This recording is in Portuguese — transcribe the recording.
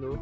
No.